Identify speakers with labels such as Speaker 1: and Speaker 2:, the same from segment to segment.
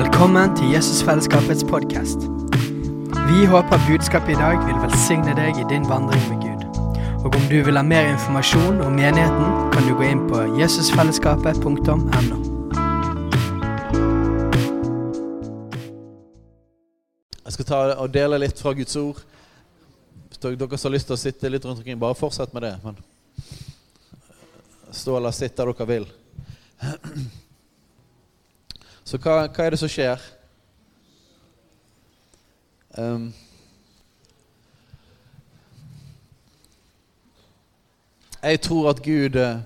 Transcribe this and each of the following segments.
Speaker 1: Velkommen til Jesusfellesskapets podkast. Vi håper budskapet i dag vil velsigne deg i din vandring med Gud. Og om du vil ha mer informasjon om menigheten, kan du gå inn på jesusfellesskapet.no.
Speaker 2: Jeg skal ta og dele litt fra Guds ord. Hvis dere som har lyst til å sitte litt rundt omkring, bare fortsett med det. Men stå eller sitt der dere vil. Så hva, hva er det som skjer? Um, jeg tror at Gud eh,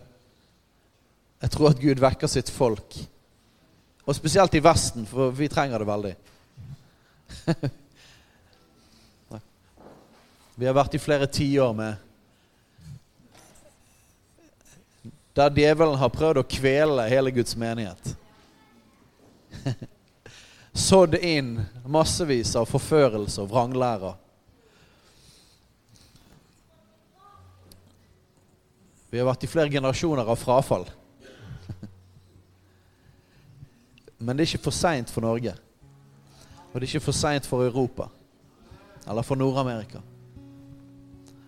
Speaker 2: Jeg tror at Gud vekker sitt folk. Og spesielt i Vesten, for vi trenger det veldig. Vi har vært i flere tiår med Der djevelen har prøvd å kvele hele Guds menighet. Sådd inn massevis av forførelse og vranglærer. Vi har vært i flere generasjoner av frafall. Men det er ikke for seint for Norge. Og det er ikke for seint for Europa. Eller for Nord-Amerika.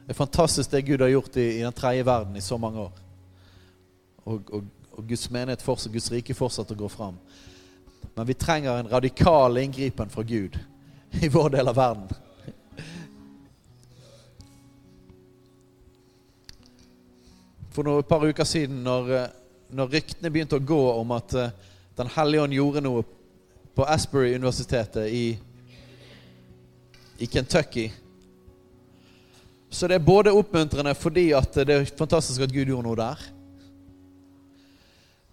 Speaker 2: Det er fantastisk det Gud har gjort i, i den tredje verden i så mange år. Og, og, og Guds menighet fortsatt, Guds rike fortsetter å gå fram. Men vi trenger en radikal inngripen fra Gud i vår del av verden. For noe, et par uker siden, når, når ryktene begynte å gå om at uh, Den hellige ånd gjorde noe på Asbury-universitetet i, i Kentucky Så det er både oppmuntrende fordi det er fantastisk at Gud gjorde noe der.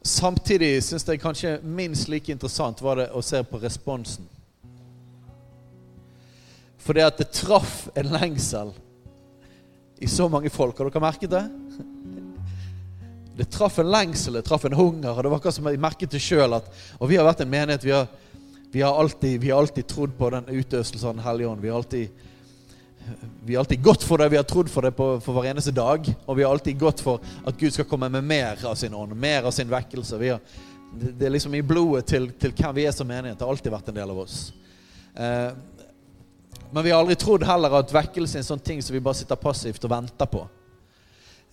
Speaker 2: Samtidig syns jeg kanskje minst like interessant var det å se på responsen. Fordi at det traff en lengsel i så mange folk. Har dere merket det? Det traff en lengsel, det traff en hunger. og det var akkurat som Jeg merket det sjøl. Og vi har vært en menighet. Vi har, vi har, alltid, vi har alltid, trodd på den utøvelsen av Den hellige ånd. Vi har alltid vi har alltid gått for det, vi har trodd for det på, for hver eneste dag. Og vi har alltid gått for at Gud skal komme med mer av sin ånd, mer av sin vekkelse. Har, det er liksom i blodet til, til hvem vi er som menighet. Det har alltid vært en del av oss. Eh, men vi har aldri trodd heller at vekkelse er en sånn ting som vi bare sitter passivt og venter på.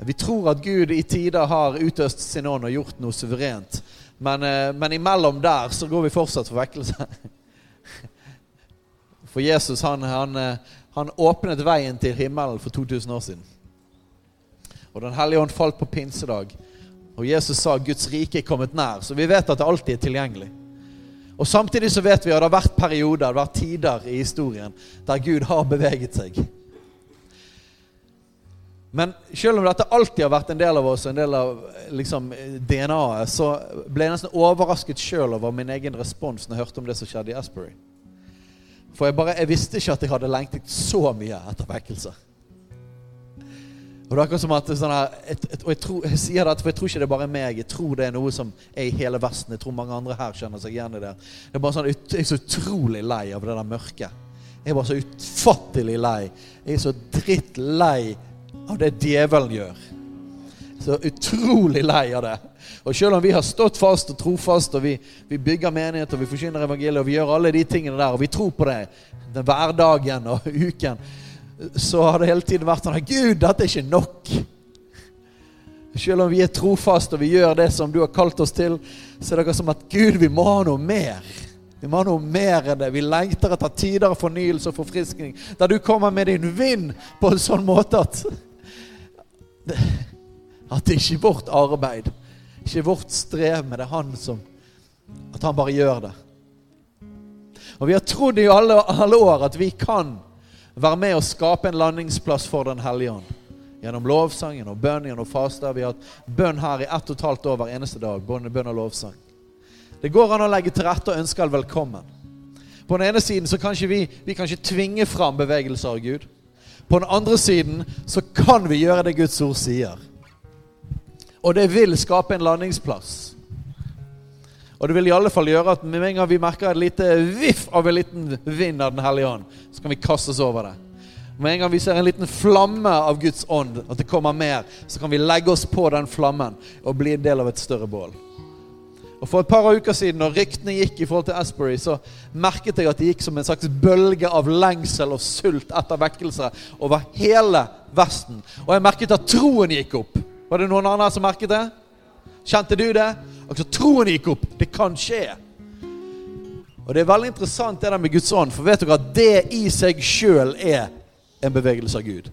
Speaker 2: Vi tror at Gud i tider har utøst sin ånd og gjort noe suverent. Men, eh, men imellom der så går vi fortsatt for vekkelse. For Jesus han, han, eh, han åpnet veien til himmelen for 2000 år siden. Og Den hellige ånd falt på pinsedag. Og Jesus sa Guds rike er kommet nær. Så vi vet at det alltid er tilgjengelig. Og Samtidig så vet vi at det har vært perioder, det har vært tider i historien der Gud har beveget seg. Men selv om dette alltid har vært en del av oss, en del av liksom, DNA-et, så ble jeg nesten overrasket sjøl over min egen respons når jeg hørte om det som skjedde i Asbury. For jeg, bare, jeg visste ikke at jeg hadde lengtet så mye etter vekkelse. Og det er akkurat som at sånn her, et, et, Og jeg, tror, jeg sier det, for jeg tror ikke det er bare meg. Jeg tror det er noe som er i hele Vesten. Jeg tror mange andre her kjenner seg igjen i det. Det er bare sånn, Jeg er så utrolig lei av det der mørket. Jeg er bare så utfattelig lei. Jeg er så drittlei av det djevelen gjør. Så utrolig lei av det. Og selv om vi har stått fast og trofast, og vi, vi bygger menighet, og vi forkynner evangeliet, og vi gjør alle de tingene der, og vi tror på det den hverdagen og uken, så har det hele tiden vært sånn Gud, dette er ikke nok. Selv om vi er trofaste og vi gjør det som du har kalt oss til, så er det som at Gud, vi må ha noe mer. Vi må ha noe mer enn det. Vi lengter etter tider av fornyelse og forfriskning. Der du kommer med din vind på en sånn måte at At det ikke er vårt arbeid, ikke vårt strev, men det er han som At han bare gjør det. Og vi har trodd i alle, alle år at vi kan være med og skape en landingsplass for Den hellige ånd. Gjennom lovsang, gjennom bønn, gjennom faste. Vi har hatt bønn her i ett og et halvt år hver eneste dag. Bønn og lovsang. Det går an å legge til rette og ønske all velkommen. På den ene siden så kan ikke vi, vi kan ikke tvinge fram bevegelser av Gud. På den andre siden så kan vi gjøre det Guds ord sier. Og det vil skape en landingsplass. Og det vil i alle fall gjøre at med en gang vi merker et lite viff av en liten vind av Den hellige ånd, så kan vi kaste oss over det. Med en gang vi ser en liten flamme av Guds ånd, at det kommer mer, så kan vi legge oss på den flammen og bli en del av et større bål. Og For et par uker siden, når ryktene gikk i forhold til Asbury, så merket jeg at det gikk som en slags bølge av lengsel og sult etter vekkelser over hele Vesten. Og jeg merket at troen gikk opp. Var det noen andre som merket det? Kjente du det? Altså, troen gikk opp. Det kan skje. Og Det er veldig interessant det der med Guds ånd, for vet dere at det i seg sjøl er en bevegelse av Gud.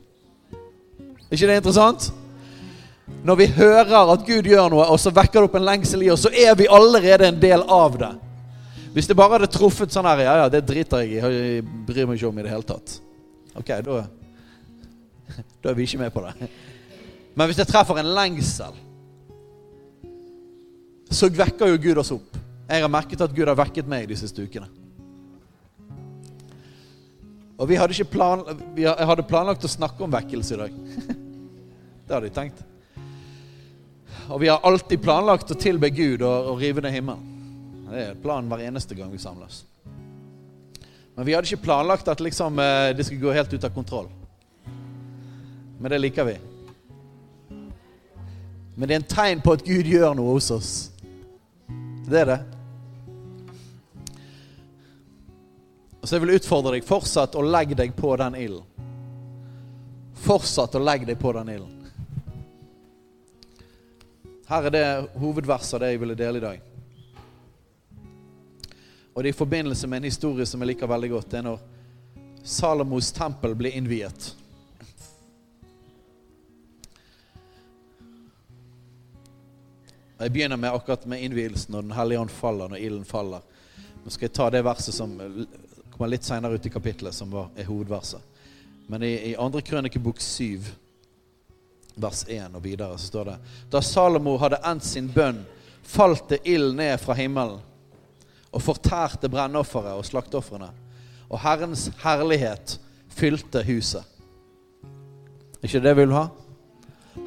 Speaker 2: Er ikke det interessant? Når vi hører at Gud gjør noe, og så vekker det opp en lengsel i oss, så er vi allerede en del av det. Hvis det bare hadde truffet sånn her Ja, ja, det driter jeg i. Jeg bryr meg ikke om i det hele tatt. Ok, da Da er vi ikke med på det. Men hvis jeg treffer en lengsel, så vekker jo Gud oss opp. Jeg har merket at Gud har vekket meg de siste ukene. Og vi hadde ikke plan, jeg hadde planlagt å snakke om vekkelse i dag. Det hadde jeg tenkt. Og vi har alltid planlagt å tilbe Gud og, og rive ned himmelen. Det er planen hver eneste gang vi samles. Men vi hadde ikke planlagt at liksom, eh, det skulle gå helt ut av kontroll. Men det liker vi. Men det er en tegn på at Gud gjør noe hos oss. Det er det. Så jeg vil utfordre deg fortsatt å legge deg på den ilden. Fortsatt å legge deg på den ilden. Her er det hovedverset av det jeg ville dele i dag. Og det er i forbindelse med en historie som jeg liker veldig godt. Det er når Salomos tempel blir innviet. Jeg begynner med akkurat med innvielsen når Den hellige ånd faller, når ilden faller. Nå skal jeg ta det verset som kommer litt seinere ut i kapittelet, som var, er hovedverset. Men i, i andre krønikebok 7, vers 1 og videre, så står det Da Salomo hadde endt sin bønn, falt det ild ned fra himmelen og fortærte brennofferet og slakteofrene. Og Herrens herlighet fylte huset. Er ikke det vi vil ha?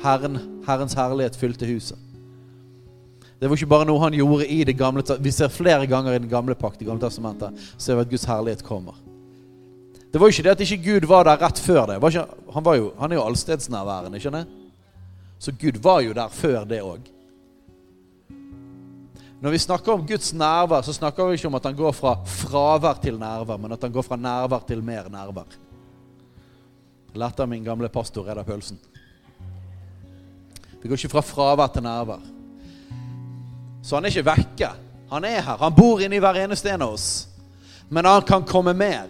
Speaker 2: Herren, Herrens herlighet fylte huset. Det var ikke bare noe han gjorde i det gamle Vi ser flere ganger i den gamle pakt, i gamle testamentet, ser vi at Guds herlighet kommer. Det var jo ikke det at ikke Gud var der rett før det. Var ikke, han, var jo, han er jo allstedsnærværende, ikke sant? Så Gud var jo der før det òg. Når vi snakker om Guds nærvær, så snakker vi ikke om at han går fra fravær til nærvær, men at han går fra nærvær til mer nærvær. Lærte av min gamle pastor Reidar Pølsen. Vi går ikke fra fravær til nærvær. Så han er ikke vekke. Han er her. Han bor inni hver eneste en av oss. Men han kan komme mer.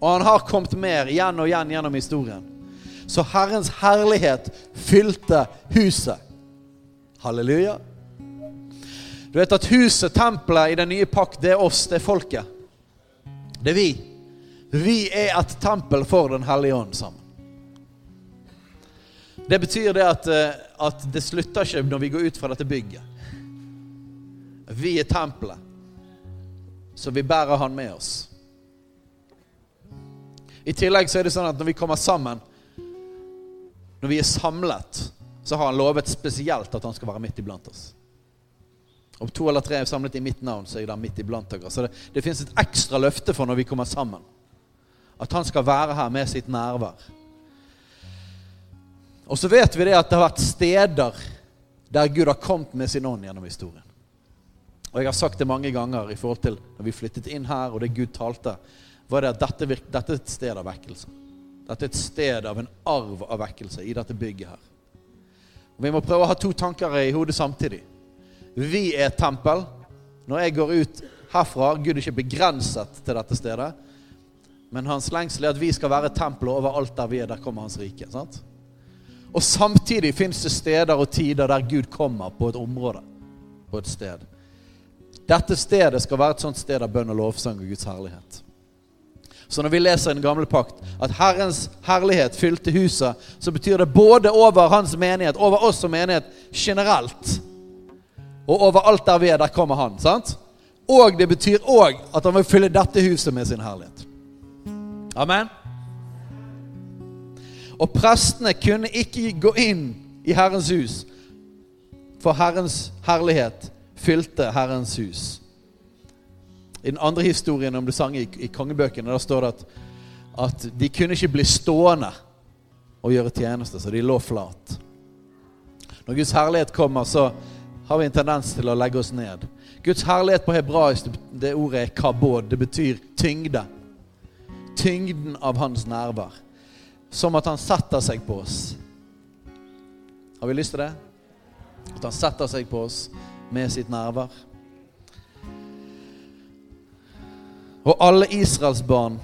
Speaker 2: Og han har kommet mer igjen og igjen gjennom historien. Så Herrens herlighet fylte huset. Halleluja. Du vet at huset, tempelet i den nye pakt, det er oss, det er folket. Det er vi. Vi er et tempel for Den hellige ånd sammen. Det betyr det at, eh, at det slutter ikke når vi går ut fra dette bygget. Vi er tempelet, så vi bærer Han med oss. I tillegg så er det sånn at når vi kommer sammen, når vi er samlet, så har han lovet spesielt at han skal være midt iblant oss. Om to eller tre er samlet i mitt navn, så er jeg der midt iblant dere. Så det, det fins et ekstra løfte for når vi kommer sammen. At han skal være her med sitt nærvær. Og så vet vi det at det har vært steder der Gud har kommet med sin ånd gjennom historien. Og jeg har sagt det mange ganger i forhold til når vi flyttet inn her, og det Gud talte, var det at dette, dette er et sted av vekkelse. Dette er et sted av en arv av vekkelse i dette bygget her. Og Vi må prøve å ha to tanker i hodet samtidig. Vi er et tempel. Når jeg går ut herfra Gud er ikke begrenset til dette stedet. Men hans lengsel er at vi skal være tempelet overalt der vi er. Der kommer hans rike. sant? Og samtidig fins det steder og tider der Gud kommer på et område. På et sted. Dette stedet skal være et sånt sted av bønn og lovsang og Guds herlighet. Så når vi leser i den gamle pakt at Herrens herlighet fylte huset, så betyr det både over hans menighet, over oss som menighet generelt, og over alt der vi er, der kommer han. sant? Og det betyr òg at han vil fylle dette huset med sin herlighet. Amen. Og prestene kunne ikke gå inn i Herrens hus, for Herrens herlighet fylte Herrens hus. I den andre historien om det sang i, i kongebøkene, da står det at, at de kunne ikke bli stående og gjøre tjeneste, så de lå flat. Når Guds herlighet kommer, så har vi en tendens til å legge oss ned. Guds herlighet på hebraisk, det ordet er kabod. Det betyr tyngde. Tyngden av hans nærvær. Som at han setter seg på oss. Har vi lyst til det? At han setter seg på oss med sitt nærvær. Og alle Israels barn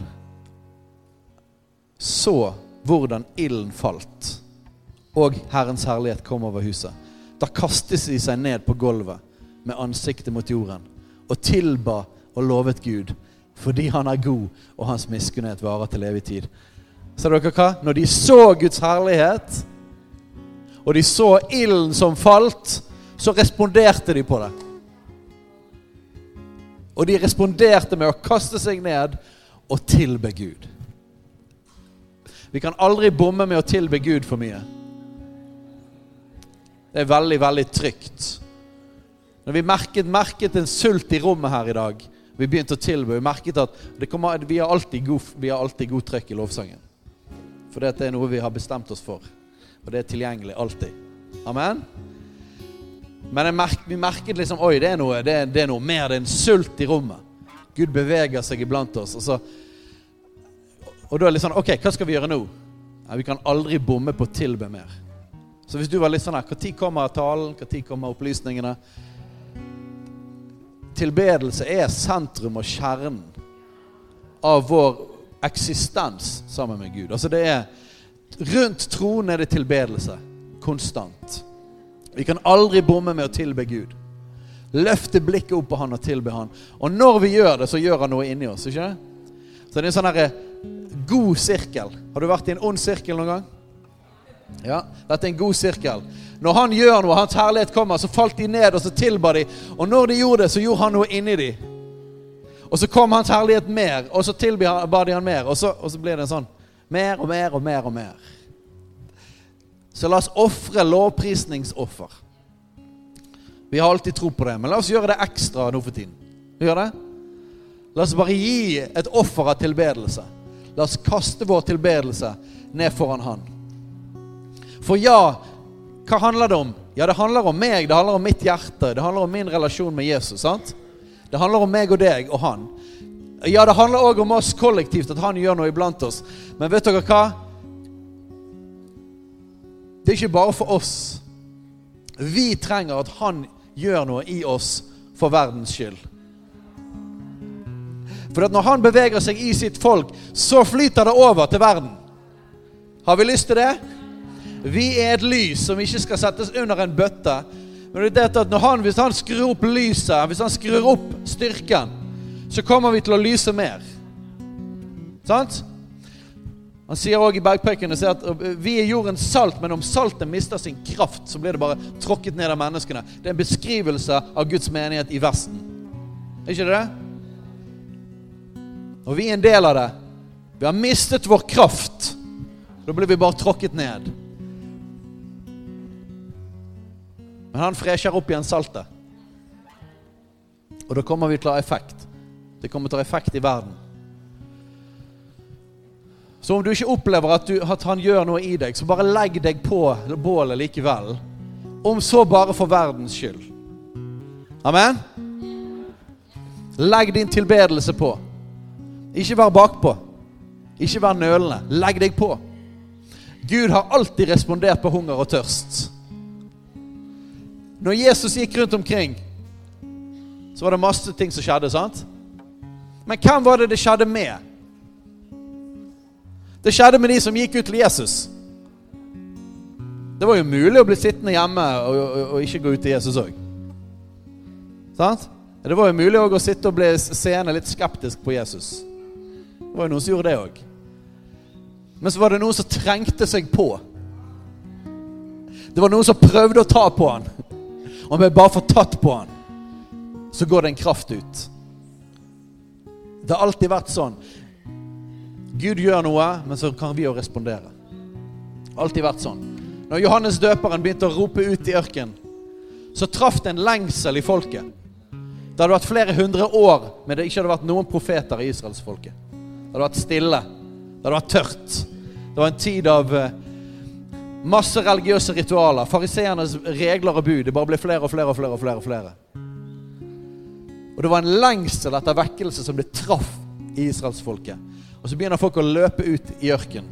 Speaker 2: så hvordan ilden falt, og Herrens herlighet kom over huset. Da kastet de seg ned på gulvet med ansiktet mot jorden og tilba og lovet Gud, fordi han er god, og hans miskunnhet varer til evig tid. Ser dere hva? Når de så Guds herlighet, og de så ilden som falt, så responderte de på det. Og de responderte med å kaste seg ned og tilbe Gud. Vi kan aldri bomme med å tilbe Gud for mye. Det er veldig, veldig trygt. Når vi merket, merket en sult i rommet her i dag, vi begynte å tilbe, vi merket at kommer, vi, har alltid god, vi god trøkk i lovsangen. For dette er noe vi har bestemt oss for. Og det er tilgjengelig alltid. Amen? Men merk, vi merket liksom Oi, det er, noe, det, det er noe mer. Det er en sult i rommet. Gud beveger seg iblant oss. Og så og da er det litt sånn OK, hva skal vi gjøre nå? Ja, vi kan aldri bomme på tilbe mer. Så hvis du var litt sånn her Når kommer talen? Når kommer opplysningene? Tilbedelse er sentrum og kjernen av vår eksistens sammen med Gud. Altså det er Rundt troen er det tilbedelse. Konstant. Vi kan aldri bomme med å tilbe Gud. Løfte blikket opp på Han og tilbe Han. Og når vi gjør det, så gjør Han noe inni oss. ikke Så det er en sånn herre god sirkel. Har du vært i en ond sirkel noen gang? Ja, dette er en god sirkel. Når han gjør noe, hans herlighet kommer, så falt de ned, og så tilba de. Og når de gjorde det, så gjorde han noe inni de. Og så kom hans herlighet mer, og så tilba de han mer. Og så, og så blir det en sånn mer og mer og mer og mer. Så la oss ofre lovprisningsoffer. Vi har alltid tro på det, men la oss gjøre det ekstra nå for tiden. Vi gjør det? La oss bare gi et offer av tilbedelse. La oss kaste vår tilbedelse ned foran Han. For ja, hva handler det om? Ja, det handler om meg, det handler om mitt hjerte, det handler om min relasjon med Jesus. sant? Det handler om meg og deg og han. Ja, det handler òg om oss kollektivt, at han gjør noe iblant oss. Men vet dere hva? Det er ikke bare for oss. Vi trenger at han gjør noe i oss for verdens skyld. For når han beveger seg i sitt folk, så flyter det over til verden. Har vi lyst til det? Vi er et lys som ikke skal settes under en bøtte. Men det er at han, Hvis han skrur opp lyset, hvis han skrur opp styrken, så kommer vi til å lyse mer. Sant? Han sier òg i bergpreken at vi er jordens salt, men om saltet mister sin kraft, så blir det bare tråkket ned av menneskene. Det er en beskrivelse av Guds menighet i Vesten. Er ikke det det? Og vi er en del av det. Vi har mistet vår kraft. Da blir vi bare tråkket ned. Men han fresher opp igjen saltet. Og da kommer vi til å ha effekt. Det kommer til å ha effekt i verden. Så om du ikke opplever at, du, at, han gjør noe i deg, så bare legg deg på bålet likevel. Om så bare for verdens skyld. Amen? Legg din tilbedelse på. Ikke vær bakpå. Ikke vær nølende. Legg deg på. Gud har alltid respondert på hunger og tørst. Når Jesus gikk rundt omkring, så var det masse ting som skjedde. sant? Men hvem var det det skjedde med? Det skjedde med de som gikk ut til Jesus. Det var jo mulig å bli sittende hjemme og, og, og ikke gå ut til Jesus òg. Det var jo mulig å sitte og bli seende litt skeptisk på Jesus. Det var jo noen som gjorde det òg. Men så var det noen som trengte seg på. Det var noen som prøvde å ta på han. Om jeg bare får tatt på han, så går det en kraft ut. Det har alltid vært sånn. Gud gjør noe, men så kan vi jo respondere. Alltid vært sånn. Når Johannes døperen begynte å rope ut i ørkenen, så traff det en lengsel i folket. Det hadde vært flere hundre år men det ikke hadde vært noen profeter i israelsfolket. Det hadde vært stille. Det hadde vært tørt. Det var en tid av eh, Masse religiøse ritualer. Fariseernes regler og bud. Det bare ble flere og flere og flere. Og flere og flere. Og det var en lengsel etter vekkelse som det traff i israelsfolket. Og så begynner folk å løpe ut i ørkenen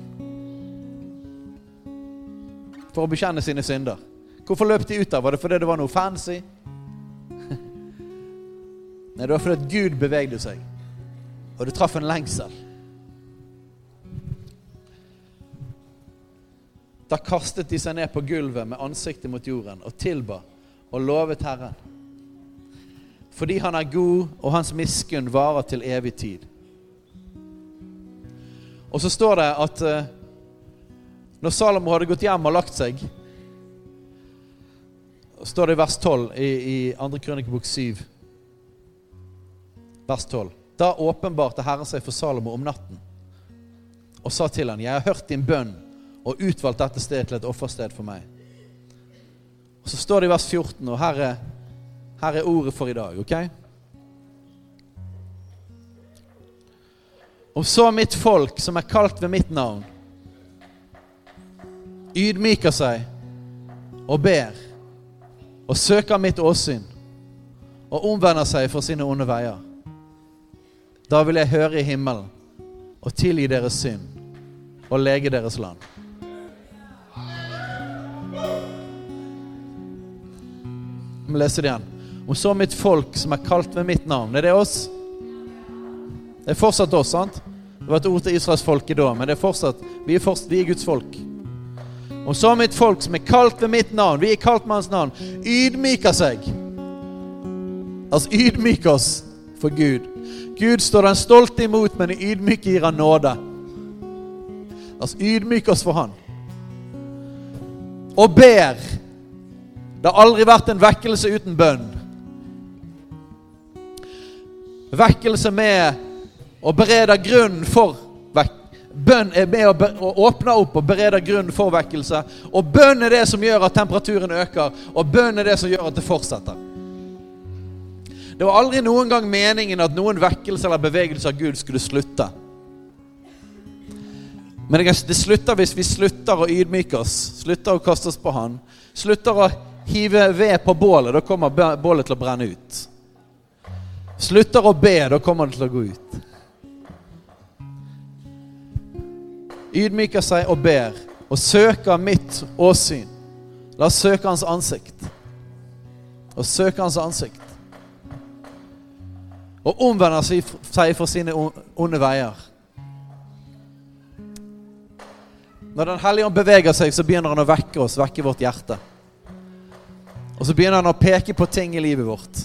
Speaker 2: for å bekjenne sine synder. Hvorfor løp de ut der? Var det fordi det var noe fancy? Nei, det var fordi Gud bevegde seg, og det traff en lengsel. Da kastet de seg ned på gulvet med ansiktet mot jorden og tilba og lovet Herren. Fordi han er god, og hans miskunn varer til evig tid. Og så står det at uh, når Salomo hadde gått hjem og lagt seg, står det i vers 12 i, i 2. krønikebok 7, vers 12. Da åpenbarte Herren seg for Salomo om natten og sa til han, 'Jeg har hørt din bønn og utvalgt dette stedet til et offersted for meg.' Og Så står det i vers 14, og her er, her er ordet for i dag. ok? Om så mitt folk, som er kalt ved mitt navn, ydmyker seg og ber og søker mitt åsyn og omvender seg for sine onde veier, da vil jeg høre i himmelen og tilgi deres synd og lege deres land. Vi leser det igjen. Om så mitt folk som er kalt ved mitt navn. Er det oss? Det er fortsatt oss, sant? Det var et ord til Israels folke da, men det er fortsatt, vi er, fortsatt, vi er Guds folk. Og så mitt folk som er kalt ved mitt navn, vi er kalt med hans navn, ydmyker seg. Altså ydmyker oss for Gud. Gud står den stolte imot, men i ydmyke gir han nåde. Altså ydmyk oss for han. Og ber. Det har aldri vært en vekkelse uten bønn. Vekkelse med å bereder grunnen for vekk. Bønn er med å, å åpne opp og bereder grunn for vekkelse. Og bønn er det som gjør at temperaturen øker, og bønn er det som gjør at det fortsetter. Det var aldri noen gang meningen at noen vekkelse eller bevegelse av Gud skulle slutte. Men det slutter hvis vi slutter å ydmyke oss, slutter å kaste oss på Han, slutter å hive ved på bålet. Da kommer bålet til å brenne ut. Slutter å be, da kommer det til å gå ut. Ydmyker seg og ber og søker mitt åsyn. La oss søke Hans ansikt. Og søke Hans ansikt. Og omvender seg for sine onde veier. Når Den hellige ånd beveger seg, så begynner han å vekke oss, vekke vårt hjerte. Og så begynner han å peke på ting i livet vårt.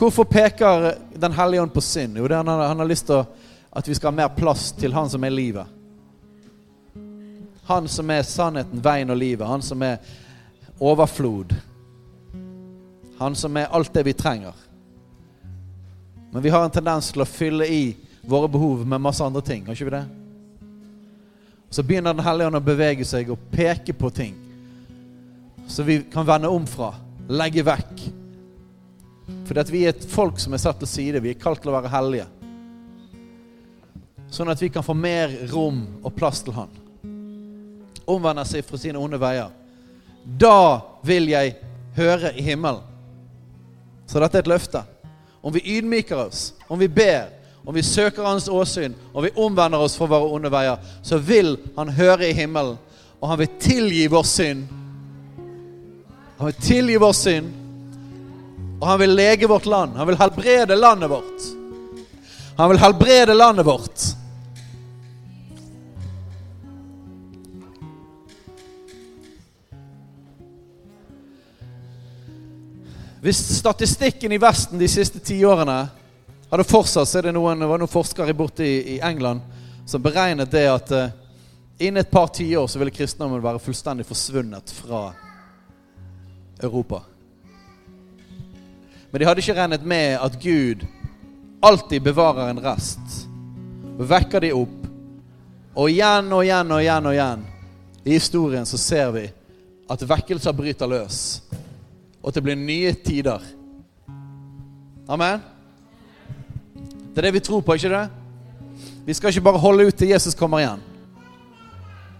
Speaker 2: Hvorfor peker Den hellige ånd på synd? Jo, han har, han har lyst til at vi skal ha mer plass til Han som er livet. Han som er sannheten, veien og livet. Han som er overflod. Han som er alt det vi trenger. Men vi har en tendens til å fylle i våre behov med masse andre ting. Har ikke vi det? Så begynner Den hellige ånd å bevege seg og peke på ting. Så vi kan vende om fra. Legge vekk. Fordi vi er et folk som er satt til side. Vi er kalt til å være hellige. Sånn at vi kan få mer rom og plass til Han omvender seg fra sine onde veier, da vil jeg høre i himmelen. Så dette er et løfte. Om vi ydmyker oss, om vi ber, om vi søker Hans åsyn, om vi omvender oss fra våre onde veier, så vil Han høre i himmelen, og Han vil tilgi vår synd. Han vil tilgi vår synd, og Han vil lege vårt land. Han vil helbrede landet vårt. Han vil helbrede landet vårt. Hvis statistikken i Vesten de siste tiårene hadde fortsatt, så det noen, var noen forskere borte i, i, England som beregnet det at uh, innen et par tiår så ville kristendommen være fullstendig forsvunnet fra Europa. Men de hadde ikke regnet med at Gud alltid bevarer en rest. Vekker de opp. Og igjen og igjen og igjen og igjen i historien så ser vi at vekkelser bryter løs og at det blir nye tider. Amen? Det er det vi tror på, ikke det? Vi skal ikke bare holde ut til Jesus kommer igjen.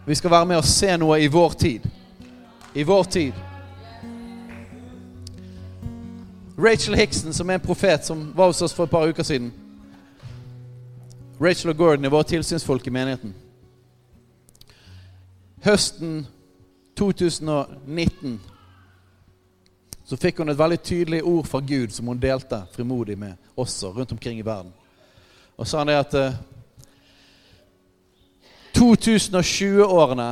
Speaker 2: Vi skal være med og se noe i vår tid. I vår tid. Rachel Hickson, som er en profet, som var hos oss for et par uker siden. Rachel og Gordon er våre tilsynsfolk i menigheten. Høsten 2019 så fikk hun et veldig tydelig ord fra Gud som hun delte frimodig med også rundt omkring i verden. Og sa han det at eh, 2020-årene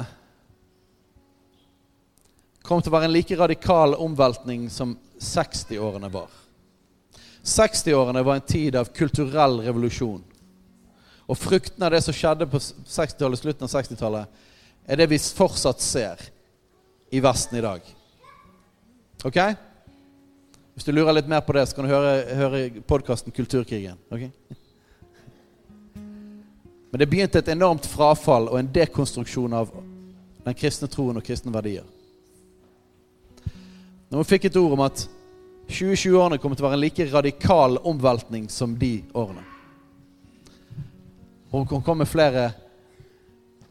Speaker 2: kom til å være en like radikal omveltning som 60-årene var. 60-årene var en tid av kulturell revolusjon. Og frukten av det som skjedde på 60-tallet, slutten av 60-tallet, er det vi fortsatt ser i Vesten i dag. Ok? Hvis du lurer litt mer på det, så kan du høre, høre podkasten Kulturkrigen. Okay? Men det begynte et enormt frafall og en dekonstruksjon av den kristne troen og kristne verdier. Når hun fikk et ord om at 2020-årene kommer til å være en like radikal omveltning som de årene. Og hun kom med flere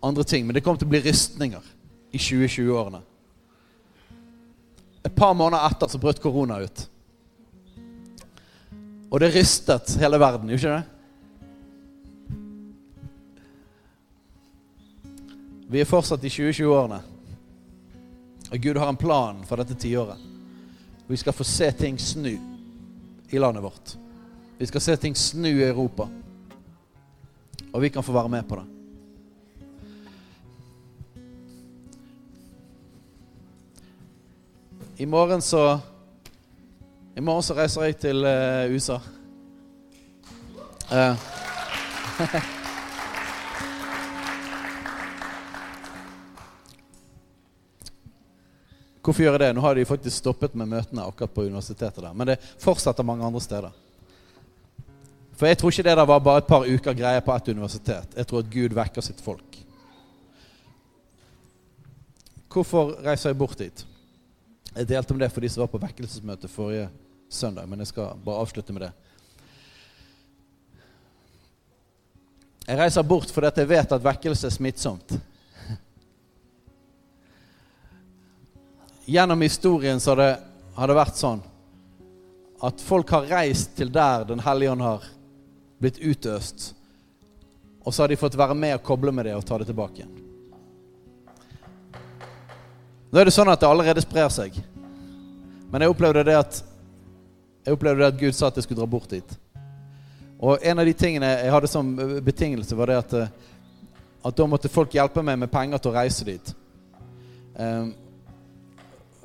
Speaker 2: andre ting, men det kom til å bli rystninger i 2020-årene. Et par måneder etter så brøt korona ut. Og det rystet hele verden, gjorde ikke det? Vi er fortsatt i 2020-årene. Og Gud har en plan for dette tiåret. Vi skal få se ting snu i landet vårt. Vi skal se ting snu i Europa. Og vi kan få være med på det. I morgen så I morgen så reiser jeg til uh, USA. Uh. Hvorfor gjør jeg det? Nå har de faktisk stoppet med møtene akkurat på universitetet der. Men det fortsetter mange andre steder. For jeg tror ikke det der var bare et par uker greier på ett universitet. Jeg tror at Gud vekker sitt folk. Hvorfor reiser jeg bort dit? Jeg delte om det for de som var på vekkelsesmøte forrige søndag, men jeg skal bare avslutte med det. Jeg reiser bort fordi jeg vet at vekkelse er smittsomt. Gjennom historien så har det, har det vært sånn at folk har reist til der Den hellige ånd har blitt utøst. Og så har de fått være med og koble med det og ta det tilbake igjen. Nå er det sånn at det allerede sprer seg. Men jeg opplevde det at jeg opplevde det at Gud sa at jeg skulle dra bort dit. Og en av de tingene jeg hadde som betingelse, var det at, at da måtte folk hjelpe meg med penger til å reise dit. Um,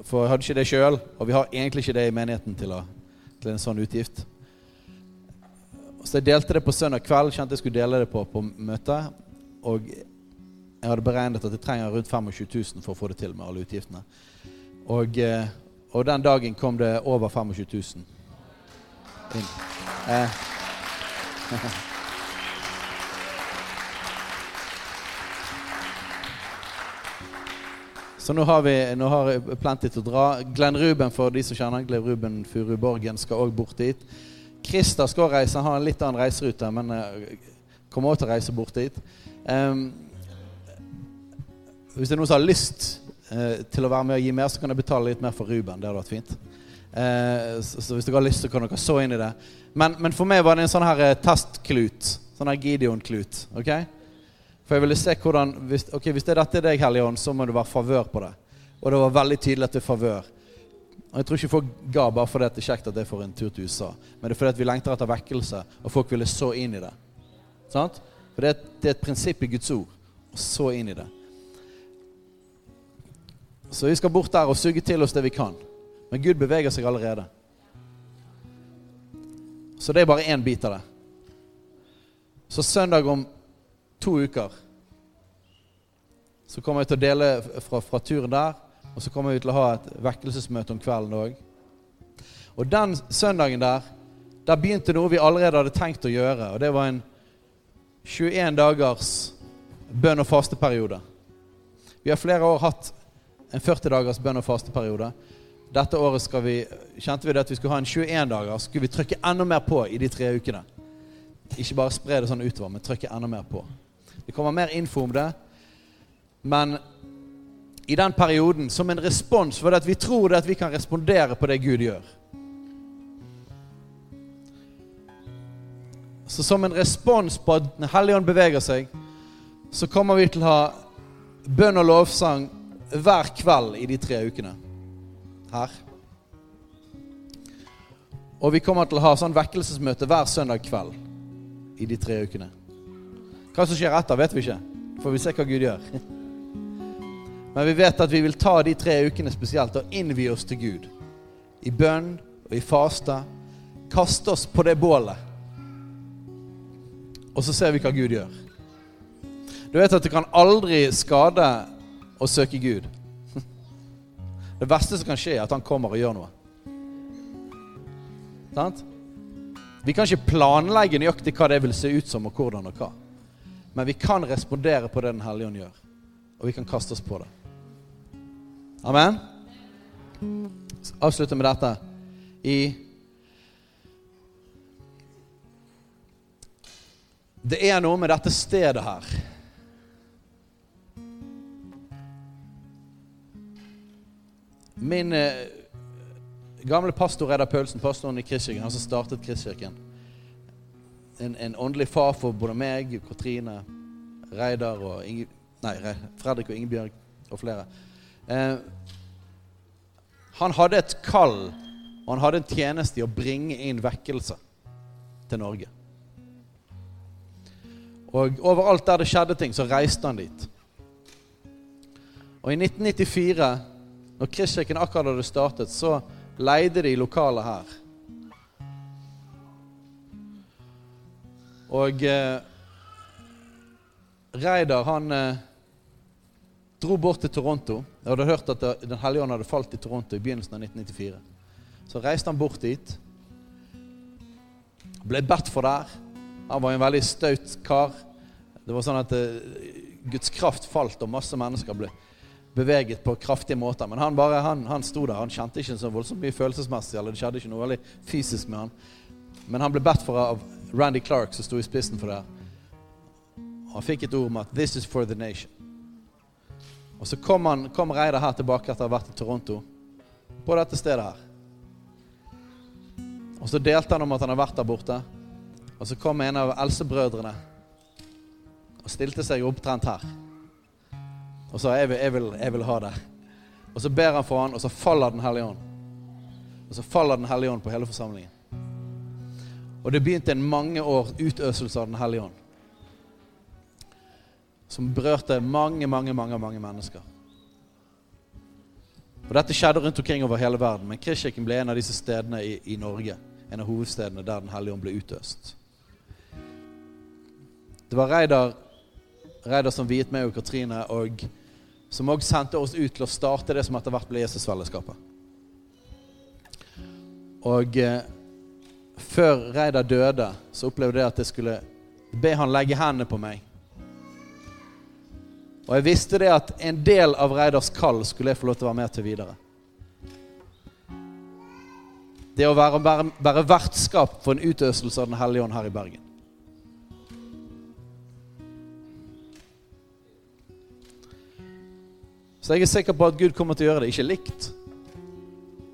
Speaker 2: for jeg hadde ikke det sjøl, og vi har egentlig ikke det i menigheten til, å, til en sånn utgift. Så jeg delte det på søndag kveld. Kjente jeg skulle dele det på, på møtet. Og jeg hadde beregnet at jeg trenger rundt 25 000 for å få det til med alle utgiftene. Og, eh, og den dagen kom det over 25 000 Eh. Så nå har vi nå har plenty til å dra. Glenn Ruben, for de som kjenner Glenn Ruben Furu Borgen, skal òg bort dit. Christer skal reise. Han har en litt annen reiserute, men uh, kommer også til å reise bort dit. Um, hvis det er noen som har lyst uh, til å være med og gi mer, så kan jeg betale litt mer for Ruben. Det hadde vært fint. Uh, så, hvis dere har lyst, så kan dere så inn i det. Men, men for meg var det en sånn her testklut. Sånn her Gideon-klut. ok? For jeg ville se hvordan hvis, okay, hvis det er dette deg, Hellige Ånd, så må det være favør på det. Og det var veldig tydelig at det er favør. Og Jeg tror ikke folk ga bare fordi det er kjekt at jeg får en tur til USA. Men det er fordi at vi lengter etter vekkelse, og folk ville så inn i det. Sant? For det er, det er et prinsipp i Guds ord å så inn i det. Så vi skal bort der og suge til oss det vi kan. Men Gud beveger seg allerede. Så det er bare én bit av det. Så søndag om to uker så kommer jeg til å dele fra, fra turen der og så kommer vi til å ha et vekkelsesmøte om kvelden òg. Og den søndagen der, der begynte noe vi allerede hadde tenkt å gjøre. Og det var en 21 dagers bønn- og fasteperiode. Vi har flere år hatt en 40 dagers bønn- og fasteperiode. Dette året vi, kjente vi det at vi skulle ha en 21 dager. Skulle vi trykke enda mer på i de tre ukene. Ikke bare spre det sånn utover, men trykke enda mer på. Det kommer mer info om det. Men i den perioden, som en respons, for at vi tror at vi kan respondere på det Gud gjør. Så som en respons på at Den hellige ånd beveger seg, så kommer vi til å ha bønn og lovsang hver kveld i de tre ukene her. Og vi kommer til å ha sånn vekkelsesmøte hver søndag kveld i de tre ukene. Hva som skjer etter, vet vi ikke. Får vi se hva Gud gjør. Men vi vet at vi vil ta de tre ukene spesielt og innvie oss til Gud. I bønn og i faste. Kaste oss på det bålet. Og så ser vi hva Gud gjør. Du vet at det kan aldri skade å søke Gud. Det verste som kan skje, er at han kommer og gjør noe. Sant? Vi kan ikke planlegge nøyaktig hva det vil se ut som, og hvordan og hva. Men vi kan respondere på det Den hellige ånd gjør. Og vi kan kaste oss på det. Amen? Avslutte med dette. I Det er noe med dette stedet her. Min eh, gamle pastor Reidar Paulsen, pastoren i Kristkirken, han som startet Kristkirken en, en, åndelig far for både meg, Katrine, Reidar og Inge, nei, Fredrik og Ingebjørg og flere. Eh, han hadde et kall, og han hadde en tjeneste i å bringe inn vekkelse til Norge. Og overalt der det skjedde ting, så reiste han dit. Og i 1994, når Kristkirken akkurat hadde startet, så leide de lokalet her. Og eh, Reidar, han eh, dro bort til Toronto. Jeg hadde hørt at Den hellige ånd hadde falt i Toronto i begynnelsen av 1994. Så reiste han bort dit. Ble bedt for der. Han var en veldig staut kar. Det var sånn at eh, Guds kraft falt, og masse mennesker ble beveget på kraftige måter. Men han bare, han, han sto der. Han kjente ikke så voldsomt mye følelsesmessig, eller det skjedde ikke noe veldig fysisk med han. Men han ble bedt for av Randy Clark som sto i spissen for det. Og han fikk et ord om at 'this is for the nation'. Og så kom, han, kom Reidar her tilbake etter å ha vært i Toronto, på dette stedet her. Og så delte han om at han har vært der borte. Og så kom en av Elsebrødrene og stilte seg opptrent her. Og sa jeg vil, jeg, vil, 'Jeg vil ha det'. Og så ber han for han, og så faller Den hellige ånd. Og så faller Den hellige ånd på hele forsamlingen. Og det begynte en mange år utøselse av Den hellige ånd. Som berørte mange, mange, mange, mange mennesker. Og Dette skjedde rundt omkring over hele verden, men Kristkirken ble en av disse stedene i, i, Norge. En av hovedstedene der Den hellige ånd ble utøst. Det var Reidar, Reidar som viet meg og Katrine, og som òg sendte oss ut til å starte det som etter hvert ble Jesusfellesskapet. Og eh, før Reidar døde, så opplevde jeg at jeg skulle be han legge hendene på meg. Og jeg visste det at en del av Reidars kall skulle jeg få lov til å være med til videre. Det å være, være, være vertskap for en utøvelse av Den hellige ånd her i Bergen. Så jeg er sikker på at Gud kommer til å gjøre det. Ikke likt,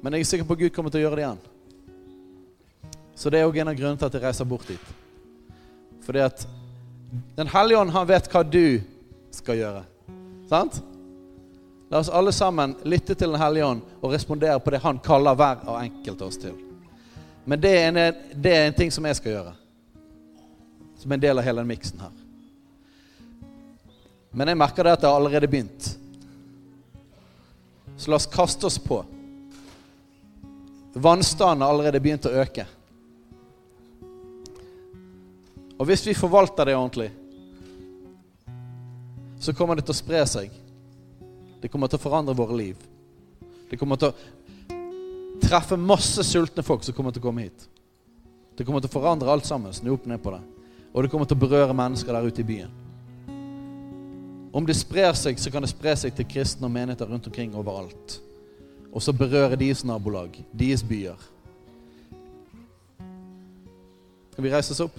Speaker 2: men jeg er sikker på at Gud kommer til å gjøre det igjen. Så det er òg en av grunnene til at jeg reiser bort dit. Fordi at Den hellige ånd, han vet hva du skal gjøre. Sant? La oss alle sammen lytte til Den hellige ånd og respondere på det han kaller hver og enkelt oss til. Men det er, en, det er en ting som jeg skal gjøre. Som en del av hele den miksen her. Men jeg merker det at det har allerede begynt. Så la oss kaste oss på. Vannstanden har allerede begynt å øke. Og hvis vi forvalter det ordentlig, så kommer det til å spre seg. Det kommer til å forandre våre liv. Det kommer til å treffe masse sultne folk som kommer til å komme hit. Det kommer til å forandre alt sammen. Snu opp ned på det. Og det kommer til å berøre mennesker der ute i byen. Om det sprer seg, så kan det spre seg til kristne og menigheter rundt omkring overalt. Og så berøre deres nabolag, deres byer. Skal vi reise oss opp?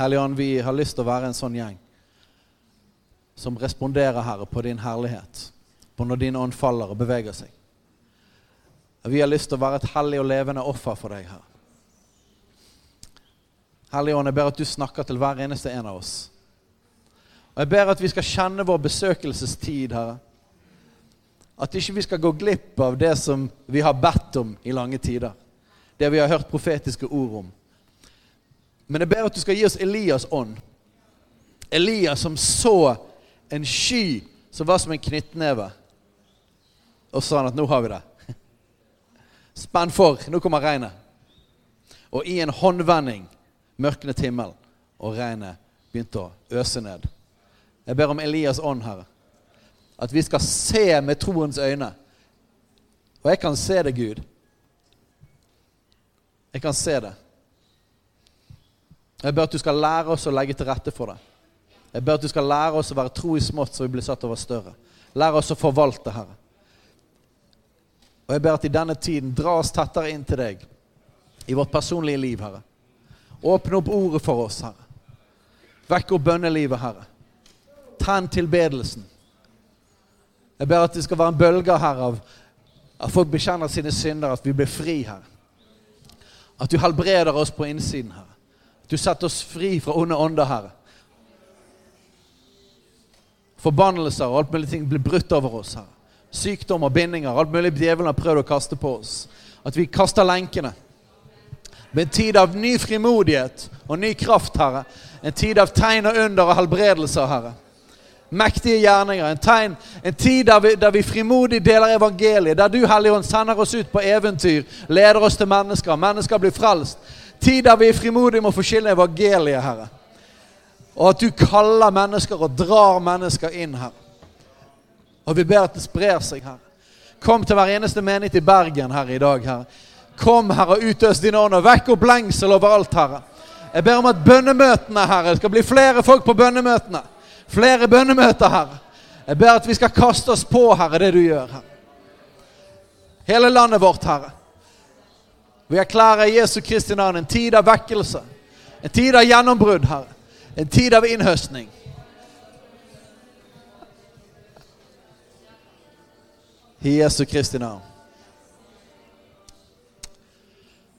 Speaker 2: Hellige Ånd, vi har lyst til å være en sånn gjeng som responderer, Herre, på din herlighet. På når din ånd faller og beveger seg. Vi har lyst til å være et hellig og levende offer for deg, Herre. Hellige Ånd, jeg ber at du snakker til hver eneste en av oss. Og jeg ber at vi skal kjenne vår besøkelsestid, Herre. At ikke vi skal gå glipp av det som vi har bedt om i lange tider. Det vi har hørt profetiske ord om. Men jeg ber at du skal gi oss Elias ånd. Elias som så en sky som var som en knyttneve. Og sa han at nå har vi det. Spenn for, nå kommer regnet. Og i en håndvending mørknet himmel, og regnet begynte å øse ned. Jeg ber om Elias ånd, Herre. At vi skal se med troens øyne. Og jeg kan se det, Gud. Jeg kan se det. Jeg ber at du skal lære oss å legge til rette for det. Jeg ber at du skal lære oss å være tro i smått, så vi blir satt over større. Lære oss å forvalte, Herre. Og jeg ber at i denne tiden dra oss tettere inn til deg i vårt personlige liv, Herre. Åpne opp ordet for oss, Herre. Vekk opp bønnelivet, Herre. Tenn tilbedelsen. Jeg ber at det skal være en bølge, her av at folk bekjenner sine synder, at vi blir fri, her. At du helbreder oss på innsiden, Herre. At du setter oss fri fra onde ånder, Herre. Forbannelser og alt mulig ting blir brutt over oss, Herre. Sykdom og bindinger, alt mulig djevelen har prøvd å kaste på oss. At vi kaster lenkene. Med en tid av ny frimodighet og ny kraft, Herre. En tid av tegn og under og helbredelser, Herre. Mektige gjerninger. En, tegn, en tid der vi, der vi frimodig deler evangeliet. Der du, Hellige Ånd, sender oss ut på eventyr. Leder oss til mennesker. Mennesker blir frelst. Tid der vi er frimodige med å forkynne evangeliet, Herre. Og at du kaller mennesker og drar mennesker inn, Herre. Og vi ber at det sprer seg, Herre. Kom til hver eneste menighet i Bergen her i dag, Herre. Kom, Herre, utøs din ånd, og vekk opp lengsel overalt, Herre. Jeg ber om at bønnemøtene, Herre, det skal bli flere folk på bønnemøtene. Flere bønnemøter, Herre. Jeg ber at vi skal kaste oss på, Herre, det du gjør, Herre. Hele landet vårt, Herre. Vi erklærer i Jesu Kristi navn en tid av vekkelse. En tid av gjennombrudd, Herre. En tid av innhøstning. I Jesu Kristi navn.